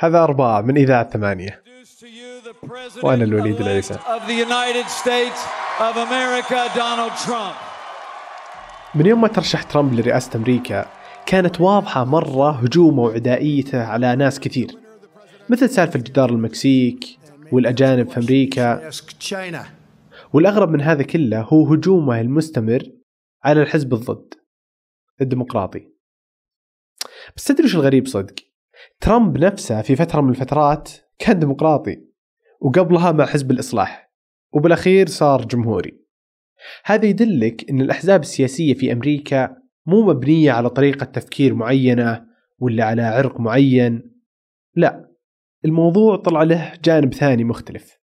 هذا أربعة من إذاعة ثمانية. وأنا الوليد العيسى. من يوم ما ترشح ترامب لرئاسة أمريكا كانت واضحة مرة هجومه وعدائيته على ناس كثير. مثل سالفة جدار المكسيك والأجانب في أمريكا. والأغرب من هذا كله هو هجومه المستمر على الحزب الضد الديمقراطي. بس تدري الغريب صدق؟ ترامب نفسه في فترة من الفترات كان ديمقراطي وقبلها مع حزب الإصلاح وبالأخير صار جمهوري. هذا يدلك أن الأحزاب السياسية في أمريكا مو مبنية على طريقة تفكير معينة ولا على عرق معين. لا الموضوع طلع له جانب ثاني مختلف.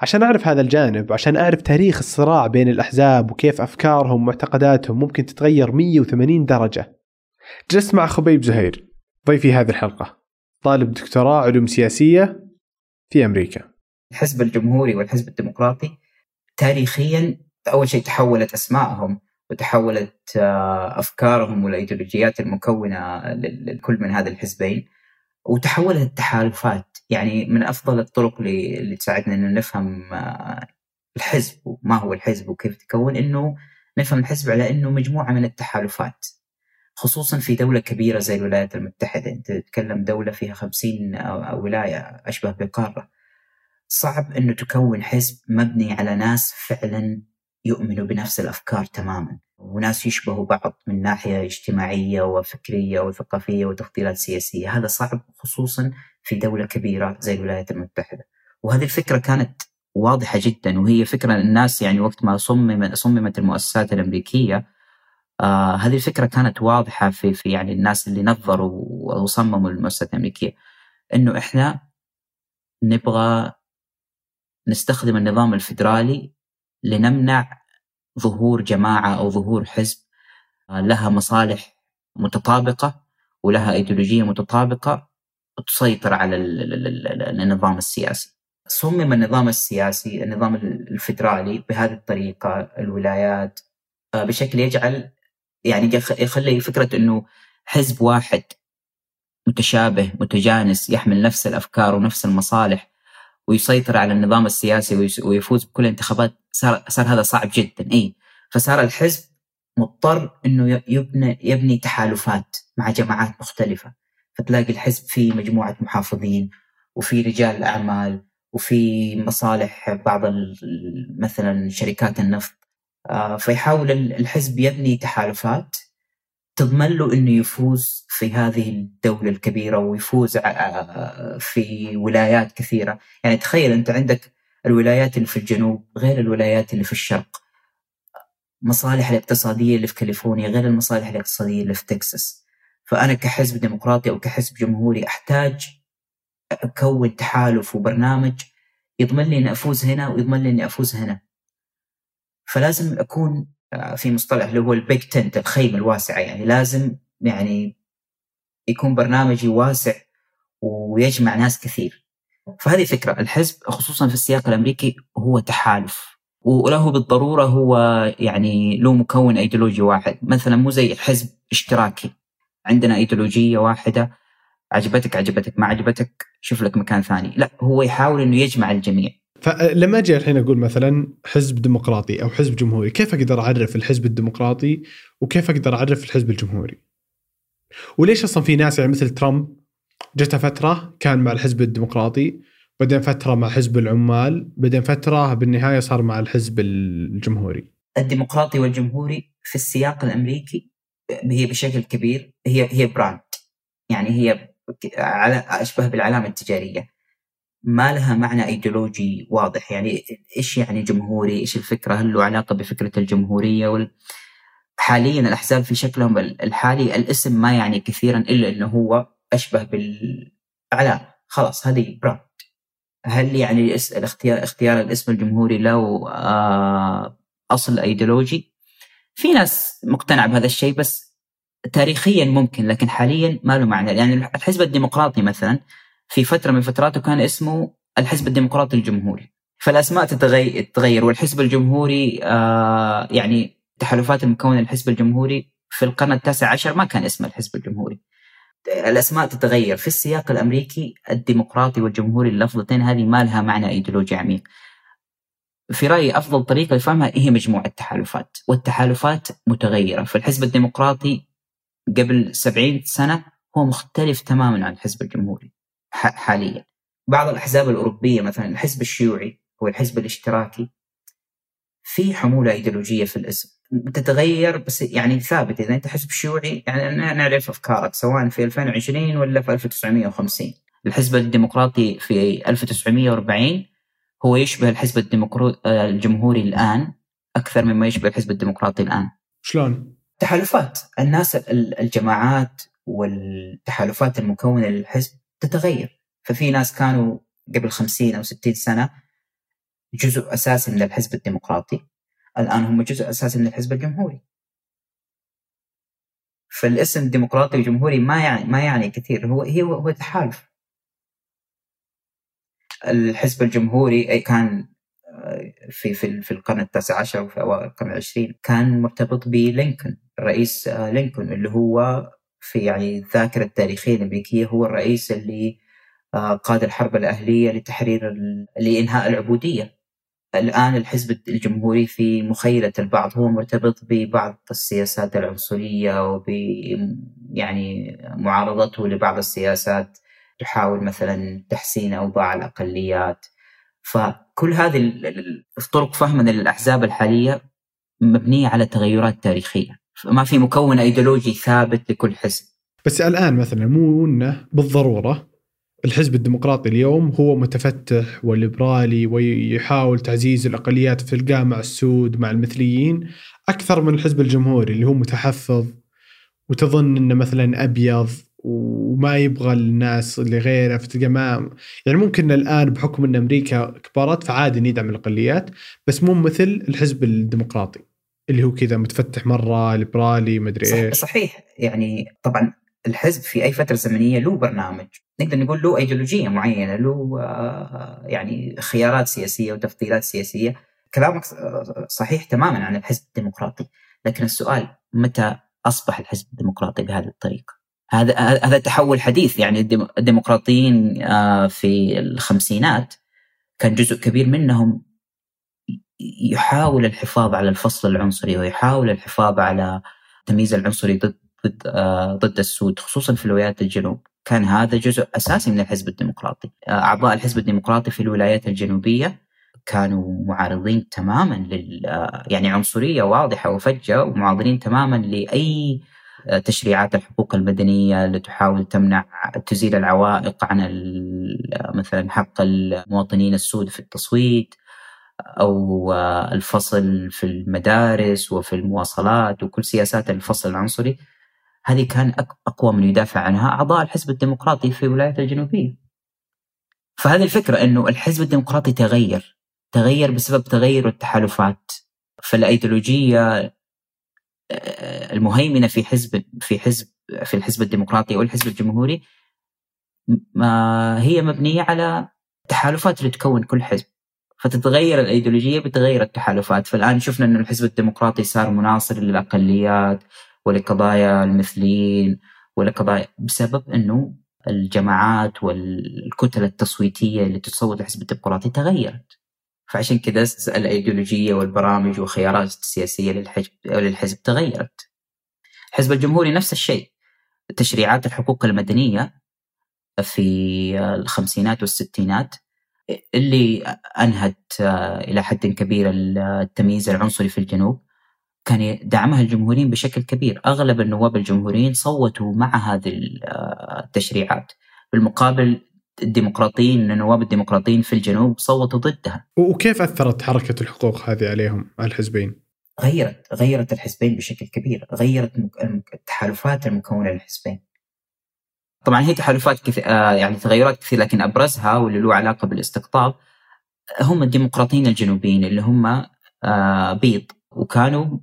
عشان أعرف هذا الجانب عشان أعرف تاريخ الصراع بين الأحزاب وكيف أفكارهم ومعتقداتهم ممكن تتغير 180 درجة. جلست مع خبيب زهير. ضيفي هذه الحلقة. طالب دكتوراه علوم سياسية في أمريكا. الحزب الجمهوري والحزب الديمقراطي تاريخيا أول شيء تحولت أسمائهم وتحولت آه، أفكارهم والأيديولوجيات المكونة لكل من هذه الحزبين وتحولت التحالفات. يعني من أفضل الطرق اللي تساعدنا أن نفهم آه، الحزب وما هو الحزب وكيف تكون أنه نفهم الحزب على أنه مجموعة من التحالفات. خصوصا في دولة كبيرة زي الولايات المتحدة. أنت تتكلم دولة فيها خمسين ولاية أشبه بقارة. صعب أنه تكون حزب مبني على ناس فعلا يؤمنوا بنفس الأفكار تماما. وناس يشبهوا بعض من ناحية اجتماعية وفكرية وثقافية وتفضيلات سياسية. هذا صعب خصوصا في دولة كبيرة زي الولايات المتحدة. وهذه الفكرة كانت واضحة جدا. وهي فكرة الناس يعني وقت ما صمم صممت المؤسسات الأمريكية آه هذه الفكرة كانت واضحة في, في يعني الناس اللي نظروا وصمموا المؤسسات الأمريكية إنه إحنا نبغى نستخدم النظام الفيدرالي لنمنع ظهور جماعة أو ظهور حزب آه، لها مصالح متطابقة ولها أيديولوجية متطابقة تسيطر على النظام السياسي. صمم النظام السياسي النظام الفيدرالي بهذه الطريقة الولايات آه، بشكل يجعل يعني يخلي فكرة أنه حزب واحد متشابه متجانس يحمل نفس الأفكار ونفس المصالح ويسيطر على النظام السياسي ويفوز بكل الانتخابات صار صار هذا صعب جدا إي. فصار الحزب مضطر إنه يبني يبني تحالفات مع جماعات مختلفة. فتلاقي الحزب فيه مجموعة محافظين وفي رجال اعمال وفي مصالح بعض مثلا شركات النفط فيحاول الحزب يبني تحالفات تضمن له إنه يفوز في هذه الدولة الكبيرة ويفوز في ولايات كثيرة، يعني تخيل أنت عندك الولايات اللي في الجنوب غير الولايات اللي في الشرق. مصالح الاقتصادية اللي في كاليفورنيا غير المصالح الاقتصادية اللي في تكساس. فأنا كحزب ديمقراطي أو كحزب جمهوري أحتاج أكون تحالف وبرنامج يضمن لي إني أفوز هنا ويضمن لي إني أفوز هنا. فلازم أكون في مصطلح اللي هو البيج تنت الخيمة الواسعة. يعني لازم يعني يكون برنامجي واسع ويجمع ناس كثير. فهذه فكرة. الحزب خصوصا في السياق الأمريكي هو تحالف. وله بالضرورة هو يعني له مكون أيديولوجي واحد. مثلا مو زي حزب إشتراكي. عندنا أيديولوجية واحدة. عجبتك عجبتك. ما عجبتك شوف لك مكان ثاني. لا هو يحاول إنه يجمع الجميع. فلما أجي الحين أقول مثلا حزب ديمقراطي أو حزب جمهوري كيف أقدر أعرف الحزب الديمقراطي وكيف أقدر أعرف الحزب الجمهوري؟ وليش أصلا في ناس يعني مثل ترامب جته فترة كان مع الحزب الديمقراطي بعدين فترة مع حزب العمال بعدين فترة بالنهاية صار مع الحزب الجمهوري. الديمقراطي والجمهوري في السياق الأمريكي هي بشكل كبير هي هي brand يعني هي على أشبه بالعلامة التجارية. ما لها معنى ايديولوجي واضح. يعني إيش يعني جمهوري؟ إيش الفكرة؟ هل له علاقة بفكرة الجمهورية وال... حاليا الأحزاب في شكلهم الحالي الاسم ما يعني كثيرا إلا إنه هو أشبه بالإعلام. خلاص هذه brand هل يعني الاختيار اختيار الاسم الجمهوري له آه، أصل ايديولوجي في ناس مقتنعة بهذا الشيء بس تاريخيا ممكن لكن حاليا ما له معنى. يعني الحزب الديمقراطي مثلا في فترة من فتراته كان اسمه الحزب الديمقراطي الجمهوري. فالأسماء تتغير والحزب الجمهوري آه يعني تحالفات المكونه الحزب الجمهوري في القرن التاسع عشر ما كان اسمه الحزب الجمهوري. الأسماء تتغير. في السياق الأمريكي الديمقراطي والجمهوري اللفظتين هذه ما لها معنى إيديولوجي عميق. في رأيي أفضل طريقة لفهمها هي مجموعة تحالفات، والتحالفات متغيرة، فالحزب الديمقراطي قبل 70 سنة هو مختلف تماما عن الحزب الجمهوري. حاليا. بعض الأحزاب الأوروبية مثلا الحزب الشيوعي هو الحزب الاشتراكي في حمولة إيديولوجية في الاسم. تتغير بس يعني ثابت إذا أنت حزب شيوعي يعني نعرف أفكارك سواء في 2020 ولا في 1950 الحزب الديمقراطي في 1940 هو يشبه الحزب الديمقراطي الجمهوري الآن أكثر مما يشبه الحزب الديمقراطي الآن. شلون؟ تحالفات. الناس الجماعات والتحالفات المكونة للحزب تتغير. ففي ناس كانوا قبل 50 أو 60 سنة جزء أساسي من الحزب الديمقراطي الآن هم جزء أساسي من الحزب الجمهوري. فالاسم ديمقراطي وجمهوري ما يعني ما يعني كثير هو هو هو تحالف. الحزب الجمهوري كان آه، في في في القرن التاسع عشر وفي اوائل القرن العشرين كان مرتبط بلينكولن الرئيس آه، لينكولن اللي هو في يعني الذاكرة التاريخية الأمريكية هو الرئيس اللي آه، قاد الحرب الأهلية لتحرير لإنهاء العبودية. الآن الحزب الجمهوري في مخيلة البعض هو مرتبط ببعض السياسات العنصرية وب يعني معارضته لبعض السياسات تحاول مثلا تحسين أوضاع الأقليات. فكل هذه طرق فهمنا للأحزاب الحالية مبنية على تغيرات تاريخية. ما في مكون أيديولوجي ثابت لكل حزب. بس الآن مثلا مو إنه بالضرورة الحزب الديمقراطي اليوم هو متفتح وليبرالي ويحاول تعزيز الأقليات تلقاه مع السود مع المثليين أكثر من الحزب الجمهوري اللي هو متحفظ وتظن إنه مثلا أبيض وما يبغى الناس اللي غيره. فتلقى ما يعني ممكن الآن بحكم إن أمريكا كبرت فعادي يدعم الأقليات بس مو مثل الحزب الديمقراطي. اللي هو كذا متفتح مرة ليبرالي مدري إيش. صحيح. يعني طبعا الحزب في أي فترة زمنية له برنامج. نقدر نقول له إيديولوجية معينة له آه، يعني خيارات سياسية وتفضيلات سياسية. كلامك صحيح تماما عن الحزب الديمقراطي. لكن السؤال متى أصبح الحزب الديمقراطي بهذه الطريقة؟ هذا هذا تحول حديث. يعني الديمقراطيين آه، في الخمسينات كان جزء كبير منهم يحاول الحفاظ على الفصل العنصري ويحاول الحفاظ على التمييز العنصري ضد ضد آه، ضد السود خصوصا في الولايات الجنوب. كان هذا جزء أساسي من الحزب الديمقراطي. آه، أعضاء الحزب الديمقراطي في الولايات الجنوبية كانوا معارضين تماما لل آه، يعني عنصرية واضحة وفجة ومعارضين تماما لأي تشريعات الحقوق المدنية اللي تحاول تمنع تزيل العوائق عن مثلا حق المواطنين السود في التصويت. أو الفصل في المدارس وفي المواصلات وكل سياسات الفصل العنصري هذه كان أقوى من يدافع عنها أعضاء الحزب الديمقراطي في الولايات الجنوبية. فهذه الفكرة إنه الحزب الديمقراطي تغير تغير بسبب تغير التحالفات فالايديولوجيه آه، المهيمنة في حزب في حزب في الحزب الديمقراطي أو الحزب الجمهوري ما هي مبنية على التحالفات اللي تكون كل حزب فتتغير الإيديولوجية بتغير التحالفات. فالآن شفنا إنه الحزب الديمقراطي صار مناصر للأقليات ولقضايا المثليين ولقضايا بسبب إنه الجماعات والكتل التصويتية اللي تصوت الحزب الديمقراطي تغيرت. فعشان كذا الإيديولوجية والبرامج والخيارات السياسيه للحزب للحزب تغيرت. الحزب الجمهوري نفس الشيء. تشريعات الحقوق المدنية في الخمسينات والستينات اللي أنهت إلى حد كبير التمييز العنصري في الجنوب. كان يدعمها الجمهوريين بشكل كبير. أغلب النواب الجمهوريين صوتوا مع هذه التشريعات. بالمقابل الديمقراطيين النواب الديمقراطيين في الجنوب صوتوا ضدها. وكيف أثرت حركة الحقوق هذه عليهم على الحزبين؟ غيرت غيرت الحزبين بشكل كبير. غيرت التحالفات المكونة للحزبين. طبعا هي تحالفات كثير آه، يعني تغيرات كثير لكن أبرزها واللي له علاقة بالاستقطاب هم الديمقراطيين الجنوبيين اللي هم آه، بيض وكانوا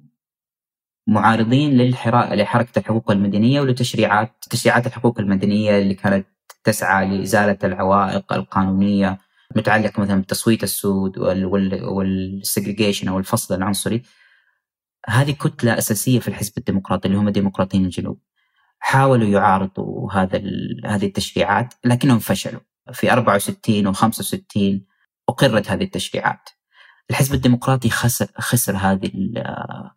معارضين لحركة الحقوق المدنية ولتشريعات تشريعات الحقوق المدنية اللي كانت تسعى لإزالة العوائق القانونية متعلقة مثلا بتصويت السود والسجريجيشن أو الفصل العنصري. هذه كتلة أساسية في الحزب الديمقراطي اللي هم ديمقراطيين الجنوب. حاولوا يعارضوا هذا هذه التشريعات لكنهم فشلوا. في 64 و65 أقرت هذه التشريعات. الحزب الديمقراطي خسر خسر هذه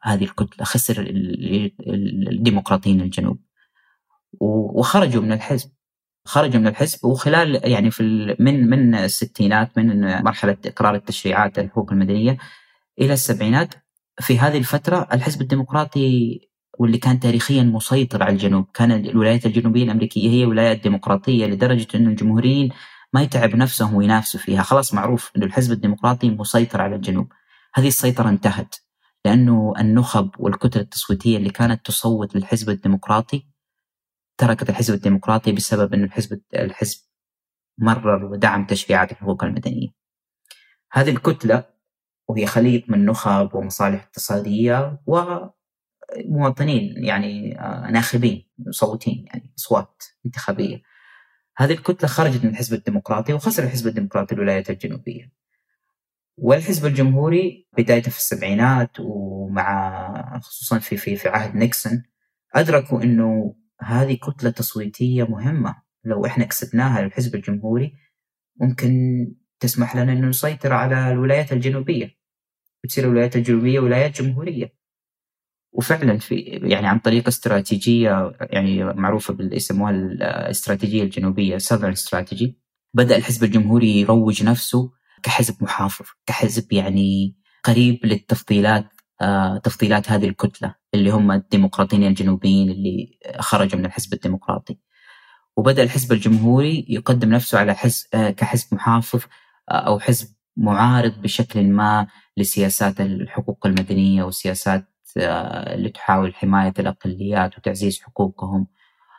هذه الكتلة خسر الديمقراطيين الجنوب. وخرجوا من الحزب. خرجوا من الحزب وخلال يعني في من من الستينات من مرحلة إقرار التشريعات الحقوق المدنية إلى السبعينات في هذه الفترة الحزب الديمقراطي واللي كان تاريخيا مسيطر على الجنوب. كان الولايات الجنوبية الأمريكية هي ولايات ديمقراطيه لدرجة أن الجمهوريين ما يتعب نفسهم وينافسوا فيها. خلاص معروف أن الحزب الديمقراطي مسيطر على الجنوب. هذه السيطرة انتهت لأنه النخب والكتل التصويتية اللي كانت تصوت للحزب الديمقراطي تركت الحزب الديمقراطي بسبب أن الحزب الحزب مرر ودعم تشريعات الحقوق المدنية. هذه الكتلة وهي خليط من نخب ومصالح اقتصادية ومواطنين يعني آه، ناخبين مصوتين يعني أصوات انتخابية. هذه الكتلة خرجت من الحزب الديمقراطي وخسر الحزب الديمقراطي الولايات الجنوبية. والحزب الجمهوري بدايته في السبعينات ومع خصوصا في في في عهد نيكسون أدركوا أنه هذه كتلة تصويتية مهمة. لو إحنا كسبناها للحزب الجمهوري ممكن تسمح لنا أن نسيطر على الولايات الجنوبية. بتصير الولايات الجنوبية ولايات جمهورية. وفعلا في يعني عن طريق استراتيجية يعني معروفة يسموها الاستراتيجية الجنوبية ساذرن استراتيجي بدأ الحزب الجمهوري يروج نفسه كحزب محافظ كحزب يعني قريب للتفضيلات آه تفضيلات هذه الكتلة اللي هم الديمقراطيين الجنوبيين اللي خرجوا من الحزب الديمقراطي. وبدأ الحزب الجمهوري يقدم نفسه على حزب آه كحزب محافظ آه أو حزب معارض بشكل ما لسياسات الحقوق المدنية وسياسات اللي تحاول حماية الأقليات وتعزيز حقوقهم.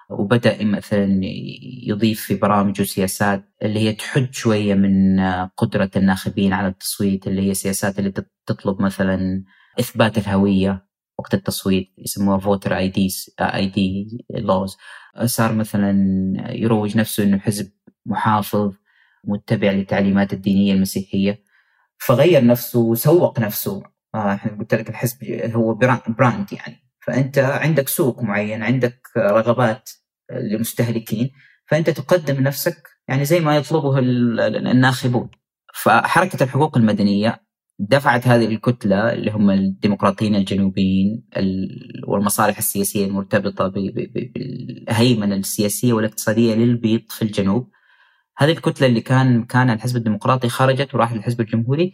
وبدأ مثلا يضيف في برامجه سياسات اللي هي تحد شوية من قدرة الناخبين على التصويت اللي هي سياسات اللي تطلب مثلا إثبات الهوية وقت التصويت يسموها فوتر اي دي اي دي لوز صار مثلا يروج نفسه إنه حزب محافظ متبع للتعليمات الدينية المسيحية. فغير نفسه وسوق نفسه. آه، إحنا قلت لك الحزب هو براند يعني. فأنت عندك سوق معين عندك رغبات للمستهلكين فأنت تقدم نفسك يعني زي ما يطلبه الناخبون. فحركة الحقوق المدنية دفعت هذه الكتلة اللي هم الديمقراطيين الجنوبيين والمصالح السياسية المرتبطة بالهيمنة السياسية والاقتصادية للبيض في الجنوب. هذه الكتلة اللي كان كان الحزب الديمقراطي خرجت وراح للحزب الجمهوري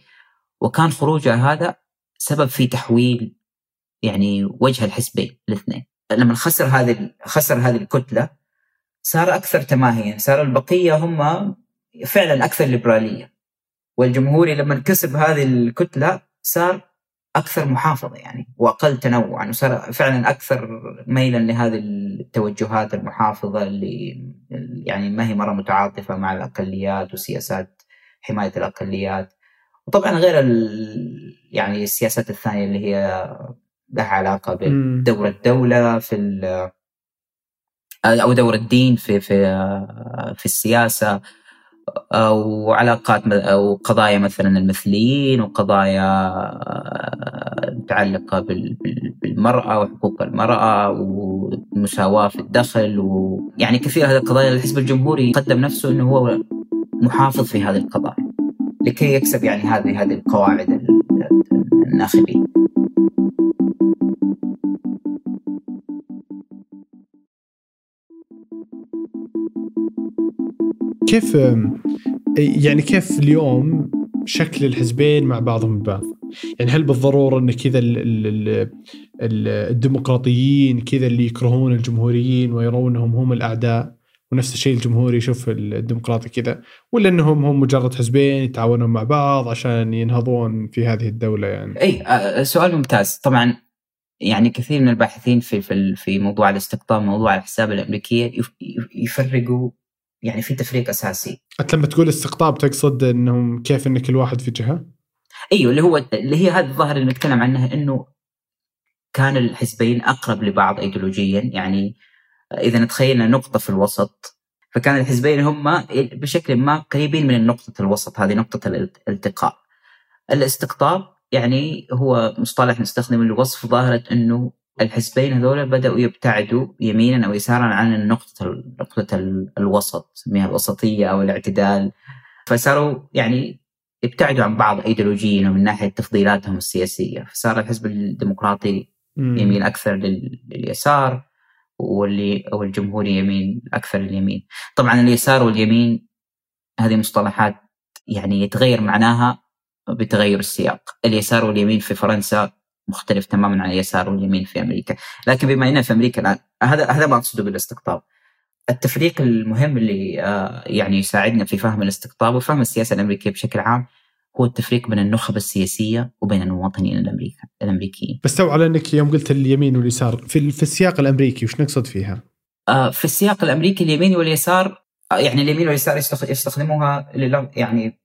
وكان خروجها هذا سبب في تحويل يعني وجه الحزبين الاثنين. لما خسر هذه خسر هذه الكتلة صار أكثر تماهيا صار البقية هم فعلا أكثر ليبرالية. والجمهوري لما كسب هذه الكتلة صار أكثر محافظة يعني وأقل تنوعا وصار فعلا أكثر ميلا لهذه التوجهات المحافظة اللي يعني ما هي مرة متعاطفة مع الأقليات وسياسات حماية الأقليات. وطبعا غير يعني السياسات الثانية اللي هي لها علاقة بدور الدولة في أو دور الدين في في في السياسة أو علاقات أو قضايا مثلا المثليين وقضايا متعلقة بالمرأة وحقوق المرأة والمساواة في الدخل ويعني كثير هذه القضايا الحزب الجمهوري قدم نفسه إنه هو محافظ في هذه القضايا. لكي يكسب يعني هذه هذه القواعد الناخبين. كيف يعني كيف اليوم شكل الحزبين مع بعضهم البعض يعني هل بالضرورة إن كذا الديمقراطيين كذا اللي يكرهون الجمهوريين ويرونهم هم الأعداء؟ ونفس الشيء الجمهوري يشوف الديمقراطي كذا ولا إنهم هم مجرد حزبين يتعاونون مع بعض عشان ينهضون في هذه الدولة يعني؟ إي سؤال ممتاز. طبعا يعني كثير من الباحثين في في في موضوع الاستقطاب موضوع الحساب الأمريكية يفرقوا يعني في تفريق أساسي. أنت لما تقول استقطاب تقصد إنهم كيف إن كل واحد في جهة؟ أيوه اللي هو اللي هي هذه الظاهرة اللي نتكلم عنها إنه كان الحزبين أقرب لبعض ايديولوجيا يعني إذا تخيلنا نقطة في الوسط فكان الحزبين هم بشكل ما قريبين من نقطه الوسط هذه نقطة الالتقاء. الاستقطاب يعني هو مصطلح نستخدمه لوصف ظاهرة إنه الحزبين هذول بدأوا يبتعدوا يمينا أو يسارا عن نقطة نقطة الوسط نسميها الوسطية أو الاعتدال. فصاروا يعني ابتعدوا عن بعض ايديولوجيا ومن ناحية تفضيلاتهم السياسية فصار الحزب الديمقراطي يميل أكثر لليسار. واللي والجمهوري يميل أكثر لليمين طبعا اليسار واليمين هذه مصطلحات يعني يتغير معناها بتغير السياق. اليسار واليمين في فرنسا مختلف تماما عن اليسار واليمين في أمريكا. لكن بما إننا في أمريكا الآن هذا هذا ما أقصده بالاستقطاب. التفريق المهم اللي آه، يعني يساعدنا في فهم الاستقطاب وفهم السياسة الأمريكية بشكل عام هو التفريق بين النخب السياسية وبين المواطنين الامريكا الأمريكيين. بس تو على إنك يوم قلت اليمين واليسار في في السياق الأمريكي وش نقصد فيها؟ آه، في السياق الأمريكي اليمين واليسار آه، يعني اليمين واليسار يستخدموها يعني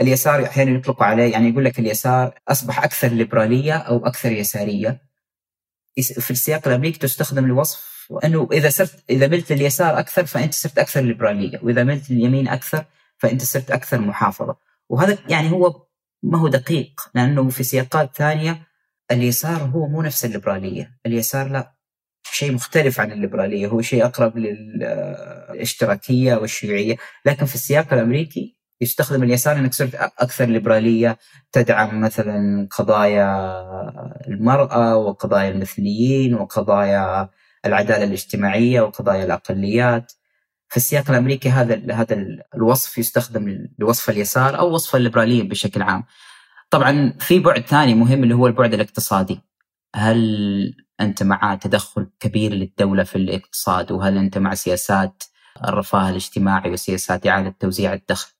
اليسار أحيانا يطلقوا عليه يعني يقول لك اليسار أصبح أكثر ليبرالية أو أكثر يسارية. في السياق الأمريكي تستخدم لوصف وانه إذا صرت إذا ملت لليسار أكثر فأنت صرت أكثر ليبرالية وإذا ملت لليمين أكثر فأنت صرت أكثر محافظة وهذا يعني هو ما هو دقيق لأنه في سياقات ثانية اليسار هو مو نفس الليبرالية. اليسار لا شيء مختلف عن الليبرالية هو شيء أقرب للاشتراكية والشيوعية. لكن في السياق الأمريكي يستخدم اليسار انك صرت أكثر ليبرالية تدعم مثلا قضايا المرأة وقضايا المثليين وقضايا العدالة الاجتماعية وقضايا الأقليات. في السياق الأمريكي هذا هذا الوصف يستخدم لوصف اليسار أو وصف الليبراليه بشكل عام. طبعا في بعد ثاني مهم اللي هو البعد الاقتصادي. هل أنت مع تدخل كبير للدولة في الاقتصاد وهل أنت مع سياسات الرفاه الاجتماعي وسياسات إعادة توزيع الدخل؟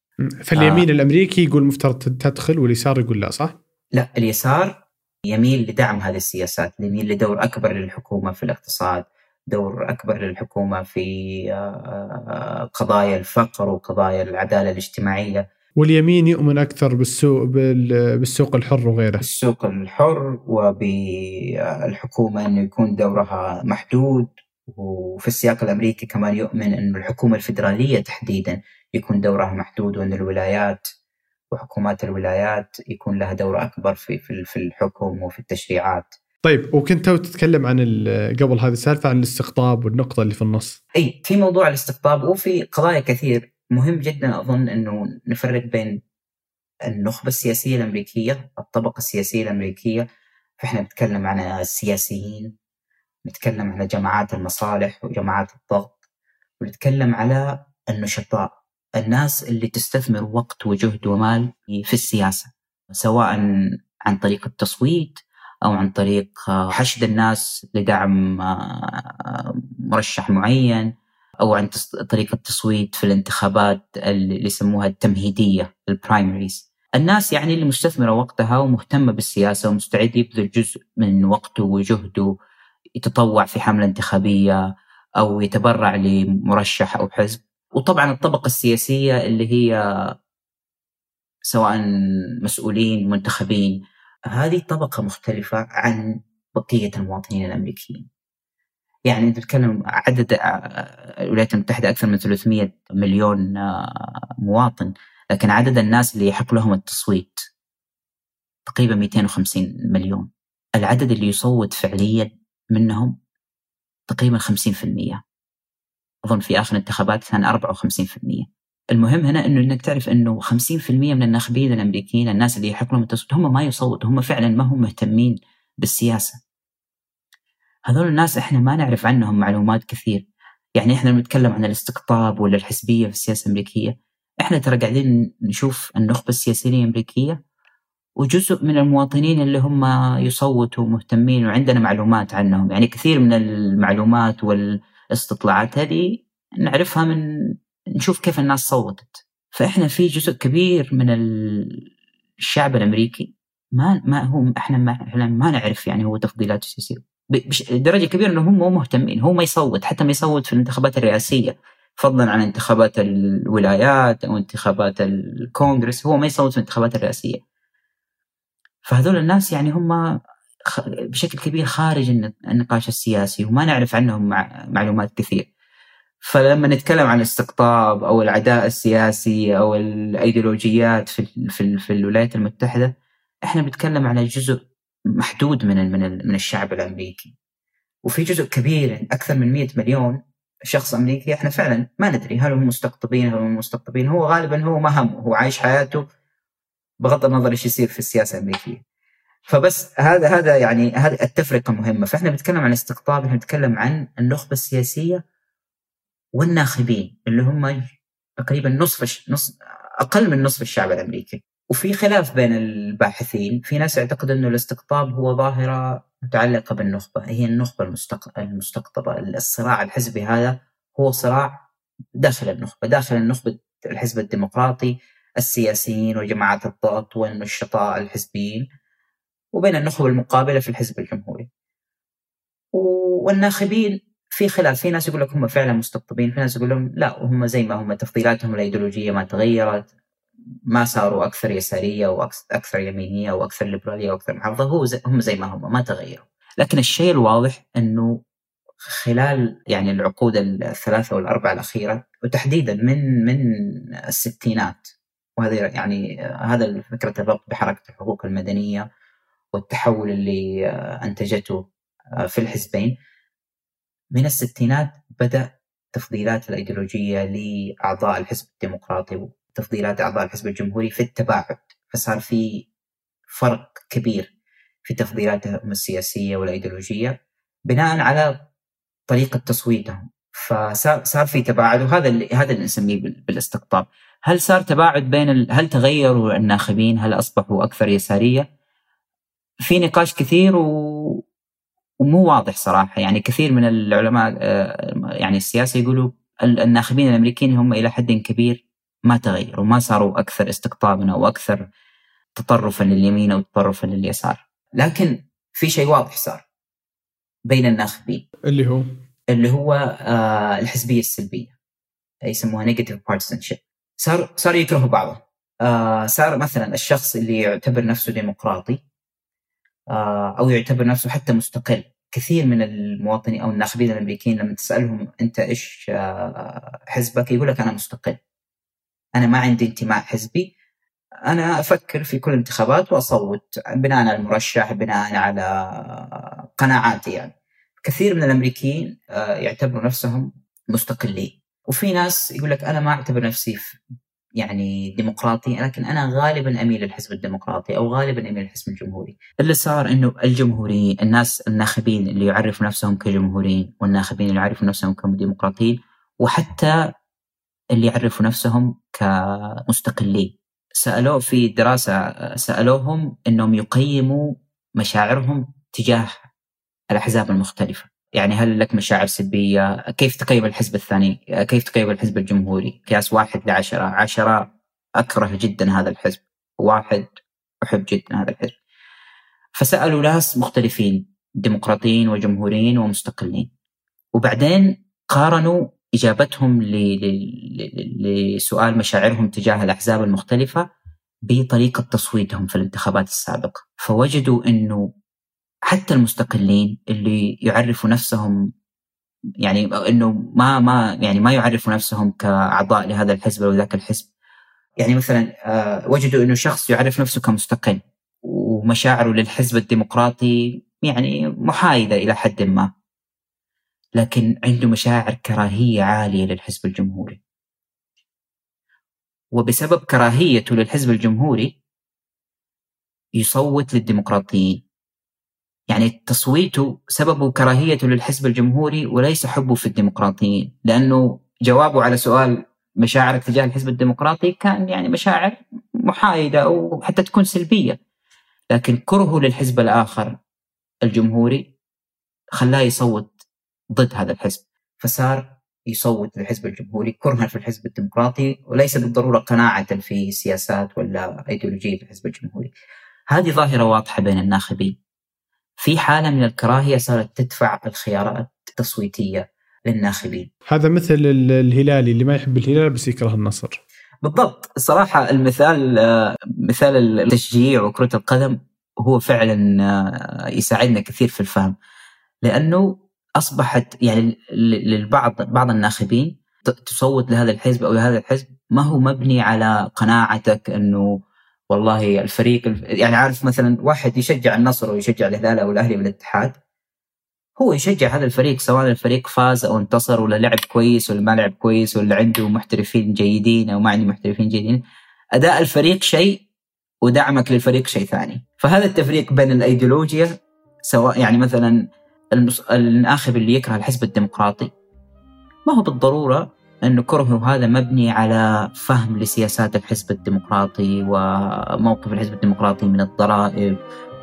فاليمين آه الأمريكي يقول مفترض تدخل واليسار يقول لا صح؟ لا اليسار يميل لدعم هذه السياسات يميل لدور أكبر للحكومة في الاقتصاد دور أكبر للحكومة في آه، آه، قضايا الفقر وقضايا العدالة الاجتماعية. واليمين يؤمن أكثر بالسوق بالسوق الحر وغيره. السوق الحر وبالحكومة أنه يكون دورها محدود. وفي السياق الأمريكي كمان يؤمن أن الحكومة الفيدرالية تحديدا يكون دورها محدود وأن الولايات وحكومات الولايات يكون لها دور أكبر في في الحكم وفي التشريعات. طيب وكنت تتكلم عن قبل هذه السالفة عن الاستقطاب والنقطة اللي في النص. أي في موضوع الاستقطاب وفي قضايا كثير مهم جدا أظن إنه نفرق بين النخبة السياسية الأمريكية، الطبقة السياسية الأمريكية فإحنا نتكلم عن السياسيين نتكلم على جماعات المصالح وجماعات الضغط ونتكلم على النشطاء الناس اللي تستثمر وقت وجهد ومال في السياسة سواء عن طريق التصويت أو عن طريق حشد الناس لدعم مرشح معين أو عن طريق التصويت في الانتخابات اللي يسموها التمهيدية البرايمريز الناس يعني اللي مستثمرة وقتها ومهتمة بالسياسة ومستعد يبذل جزء من وقته وجهده يتطوع في حملة انتخابية أو يتبرع لمرشح أو حزب. وطبعا الطبقة السياسية اللي هي سواء مسؤولين منتخبين هذه طبقة مختلفة عن بقية المواطنين الأمريكيين. يعني انت تتكلم عدد الولايات المتحدة أكثر من 300 مليون مواطن لكن عدد الناس اللي يحق لهم التصويت تقريبا 250 مليون. العدد اللي يصوت فعليا منهم تقريبا 50% أظن في آخر الانتخابات كان 54% المهم هنا إنه إنك تعرف إنه 50% من الناخبين الأمريكيين الناس اللي يحق لهم التصويت هم ما يصوتوا هم فعلا ما هم مهتمين بالسياسة. هذول الناس إحنا ما نعرف عنهم معلومات كثير. يعني إحنا لما نتكلم عن الاستقطاب ولا الحزبية في السياسة الأمريكية إحنا ترى قاعدين نشوف النخبة السياسية الأمريكية وجزء من المواطنين اللي هم يصوتوا مهتمين وعندنا معلومات عنهم. يعني كثير من المعلومات وال الاستطلاعات هذه نعرفها من نشوف كيف الناس صوتت. فإحنا في جزء كبير من الشعب الأمريكي ما ما هو إحنا ما, ما نعرف يعني هو تفضيلاته السياسيه بدرجه كبيرة انه هم مو مهتمين هو ما يصوت حتى ما يصوت في الانتخابات الرئاسية فضلا عن انتخابات الولايات أو انتخابات الكونغرس هو ما يصوت في الانتخابات الرئاسية. فهذول الناس يعني هم بشكل كبير خارج النقاش السياسي وما نعرف عنهم معلومات كثير. فلما نتكلم عن الاستقطاب أو العداء السياسي أو الأيديولوجيات في في, في الولايات المتحدة إحنا بنتكلم على جزء محدود من من من الشعب الأمريكي. وفي جزء كبير أكثر من 100 مليون شخص أمريكي إحنا فعلا ما ندري هل هم مستقطبين هل هم مستقطبين. هو غالبا هو ما همه هو عايش حياته بغض النظر إيش يصير في السياسة الأمريكية. فبس هذا هذا يعني هذه التفرقة مهمة. فإحنا بنتكلم عن استقطاب إحنا بنتكلم عن النخبة السياسية والناخبين اللي هم تقريبا نصف نص أقل من نصف الشعب الأمريكي. وفي خلاف بين الباحثين في ناس يعتقد إنه الاستقطاب هو ظاهرة متعلقة بالنخبة هي النخبة المستق... المستقطبة. الصراع الحزبي هذا هو صراع داخل النخبة داخل النخبة الحزب الديمقراطي السياسيين وجماعات الضغط والنشطاء الحزبيين وبين النخبة المقابلة في الحزب الجمهوري. والناخبين في خلاف في ناس يقول لك هم فعلا مستقطبين في ناس يقول لهم لا هم زي ما هم تفضيلاتهم الايديولوجيه ما تغيرت ما صاروا أكثر يسارية وأكثر يمينية وأكثر ليبرالية وأكثر محافظة هو زي هم زي ما هم ما تغيروا. لكن الشيء الواضح إنه خلال يعني العقود الثلاثة والأربعة الأخيرة وتحديدا من من الستينات وهذا يعني هذا فكرة الربط بحركة الحقوق المدنية والتحول اللي أنتجته في الحزبين من الستينات بدأ تفضيلات الأيديولوجية لأعضاء الحزب الديمقراطي تفضيلات أعضاء الحزب الجمهوري في التباعد فصار في فرق كبير في تفضيلاتهم السياسية والأيديولوجية بناء على طريقة تصويتهم فصار صار في تباعد وهذا اللي هذا اللي نسميه بالاستقطاب. هل صار تباعد بين ال... هل تغيروا الناخبين؟ هل أصبحوا أكثر يسارية؟ في نقاش كثير و... ومو واضح صراحة. يعني كثير من العلماء آه، يعني السياسة يقولوا الناخبين الأمريكيين هم إلى حد كبير ما تغيروا ما صاروا أكثر استقطابا أو أكثر تطرفا لليمين أو تطرفا لليسار. لكن في شيء واضح صار بين الناخبين. اللي هو؟ اللي هو آه الحزبية السلبية. يسموها negative partisanship صار صار يكرهوا بعضهم. آه صار مثلا الشخص اللي يعتبر نفسه ديمقراطي أو يعتبر نفسه حتى مستقل. كثير من المواطنين أو الناخبين الأمريكيين لما تسألهم أنت إيش آه حزبك يقول لك أنا مستقل. أنا ما عندي انتماء حزبي. أنا أفكر في كل الانتخابات وأصوت بناء على المرشح بناء على قناعاتي يعني. كثير من الأمريكيين آه، يعتبروا نفسهم مستقلين. وفي ناس يقول لك أنا ما أعتبر نفسي يعني ديمقراطي لكن أنا غالبا أميل للحزب الديمقراطي أو غالبا أميل للحزب الجمهوري. اللي صار إنه الجمهوريين الناس الناخبين اللي يعرفوا نفسهم كجمهوريين والناخبين اللي يعرفوا نفسهم كديمقراطيين وحتى اللي يعرفوا نفسهم كمستقلين سألوه في دراسة سألوهم أنهم يقيموا مشاعرهم تجاه الأحزاب المختلفة يعني هل لك مشاعر سلبية؟ كيف تقيم الحزب الثاني؟ كيف تقيم الحزب الجمهوري؟ قياس واحد لعشرة. عشرة أكره جدا هذا الحزب. واحد أحب جدا هذا الحزب. فسألوا ناس مختلفين ديمقراطيين وجمهوريين ومستقلين. وبعدين قارنوا إجابتهم لسؤال مشاعرهم تجاه الأحزاب المختلفة بطريقة تصويتهم في الانتخابات السابقة، فوجدوا إنه حتى المستقلين اللي يعرفوا نفسهم يعني إنه ما ما يعني ما يعرفوا نفسهم كأعضاء لهذا الحزب أو ذاك الحزب. يعني مثلا آه، وجدوا إنه شخص يعرف نفسه كمستقل ومشاعره للحزب الديمقراطي يعني محايدة إلى حد ما. لكن عنده مشاعر كراهية عالية للحزب الجمهوري. وبسبب كراهيته للحزب الجمهوري يصوت للديمقراطيين. يعني تصويته سببه كراهيته للحزب الجمهوري وليس حبه في الديمقراطيين لأنه جوابه على سؤال مشاعرك تجاه الحزب الديمقراطي كان يعني مشاعر محايدة أو حتى تكون سلبية لكن كرهه للحزب الآخر الجمهوري خلاه يصوت ضد هذا الحزب فصار يصوت للحزب الجمهوري كرها في الحزب الديمقراطي وليس بالضرورة قناعة في سياسات ولا إيديولوجية في الحزب الجمهوري. هذه ظاهرة واضحة بين الناخبين. في حالة من الكراهية صارت تدفع الخيارات التصويتية للناخبين. هذا مثل الهلالي اللي ما يحب الهلال بس يكره النصر. بالضبط الصراحه المثال مثال التشجيع وكرة القدم هو فعلا يساعدنا كثير في الفهم لأنه أصبحت يعني للبعض بعض الناخبين تصوت لهذا الحزب أو لهذا الحزب ما هو مبني على قناعتك إنه والله الفريق يعني عارف مثلا واحد يشجع النصر ويشجع الهلال أو الأهلي والاتحاد هو يشجع هذا الفريق سواء الفريق فاز أو انتصر ولا لعب كويس ولا ما لعب كويس ولا عنده محترفين جيدين أو ما عنده محترفين جيدين أداء الفريق شيء ودعمك للفريق شيء ثاني. فهذا التفريق بين الأيديولوجيا سواء يعني مثلا الناخب اللي يكره الحزب الديمقراطي ما هو بالضرورة أن كرهه هذا مبني على فهم لسياسات الحزب الديمقراطي وموقف الحزب الديمقراطي من الضرائب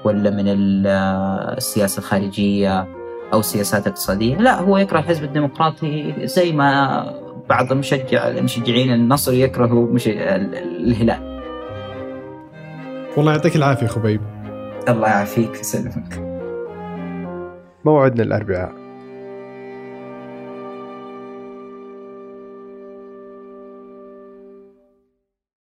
ولا من السياسة الخارجية أو السياسات الاقتصادية. لا هو يكره الحزب الديمقراطي زي ما بعض مشجع المشجعين النصر يكرهوا مش الهلال. والله يعطيك العافية خبيب. الله يعافيك ويسلمك موعدنا الأربعاء.